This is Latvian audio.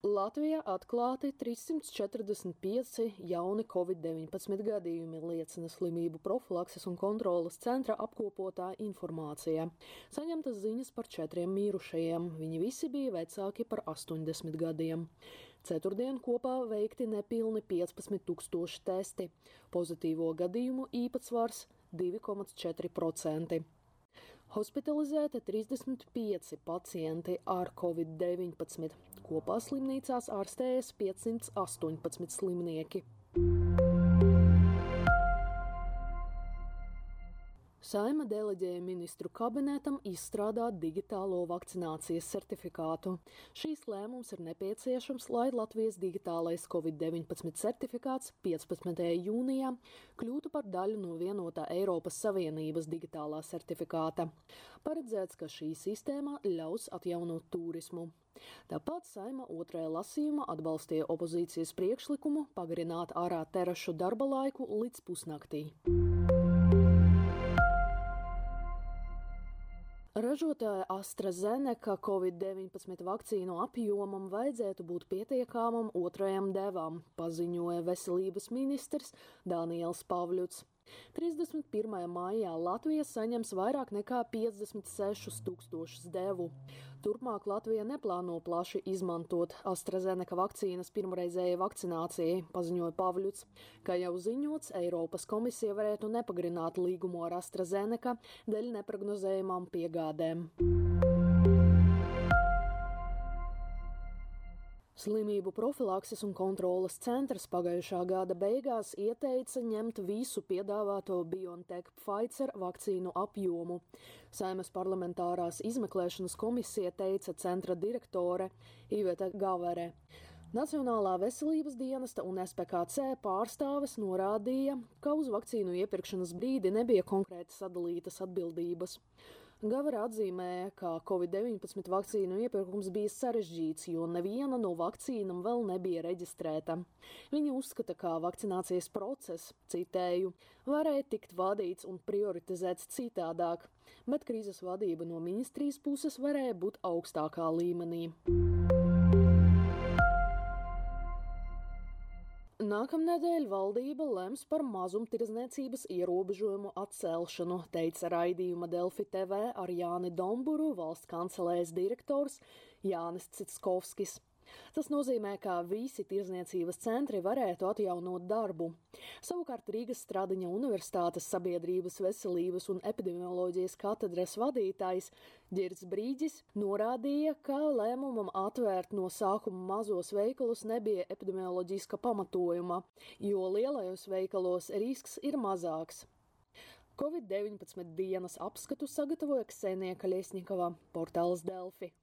Latvijā atklāti 345 jauni covid-19 gadījumi, liecina slimību profilakses un kontrolas centra apkopotā informācija. Saņemtas ziņas par četriem mīrušajiem. Viņi visi bija vecāki par 80 gadiem. Ceturtdien kopā veikti nepilni 15 tūkstoši testi. Pozitīvo gadījumu īpatsvars 2,4%. Hospitalizēti 35 pacienti ar covid-19. Kopā slimnīcās ārstējas 518 slimnieki. Saima deleģēja ministru kabinetam izstrādāt digitālo vakcinācijas certifikātu. Šīs lēmums ir nepieciešams, lai Latvijas digitālais COVID-19 certifikāts 15. jūnijā kļūtu par daļu no vienotā Eiropas Savienības digitālā certifikāta. Paredzēts, ka šī sistēma ļaus atjaunot turismu. Tāpat saima otrajā lasījumā atbalstīja opozīcijas priekšlikumu pagarināt ārā terašu darba laiku līdz pusnaktī. Ražotāja AstraZeneca Covid-19 vakcīnu apjomam vajadzētu būt pietiekamam otrajam devam, paziņoja veselības ministrs Daniels Pavļuts. 31. maijā Latvija saņems vairāk nekā 56 tūkstošus devu. Turpmāk Latvija neplāno plaši izmantot AstraZeneca vakcīnas pirmreizējai vakcinācijai, paziņoja Pavļuts. Kā jau ziņots, Eiropas komisija varētu nepagarināt līgumu ar AstraZeneca dēļ neprognozējumām piegādēm. Slimību profilakses un kontrolas centrs pagājušā gada beigās ieteica ņemt visu piedāvāto BioNTech Pfizer vakcīnu apjomu. Saimas parlamentārās izmeklēšanas komisija teica centra direktore Iveta Gavere. Nacionālā veselības dienesta un SPKC pārstāves norādīja, ka uz vakcīnu iepirkšanas brīdi nebija konkrēti sadalītas atbildības. Gavara atzīmēja, ka Covid-19 vakcīnu iepirkums bija sarežģīts, jo neviena no vakcīnām vēl nebija reģistrēta. Viņa uzskata, ka vakcinācijas process, citēju, varēja tikt vadīts un prioritizēts citādāk, bet krīzes vadība no ministrijas puses varēja būt augstākā līmenī. Nākamnedēļ valdība lems par mazumtirdzniecības ierobežojumu atcelšanu, teica raidījuma Delfi TV ar Jāni Domburu, valsts kancelēs direktors Jānis Citskovskis. Tas nozīmē, ka visi tirzniecības centri varētu atjaunot darbu. Savukārt Rīgas Stradiņa Universitātes sabiedrības veselības un epidemioloģijas katedres vadītājs Girds Brīģis norādīja, ka lēmumam atvērt no sākuma mazos veikalus nebija epidemioloģiska pamatojuma, jo lielajos veikalos risks ir mazāks. Covid-19 dienas apskatu sagatavoja Ksenija Kaļiesņikava, portāls Delfi.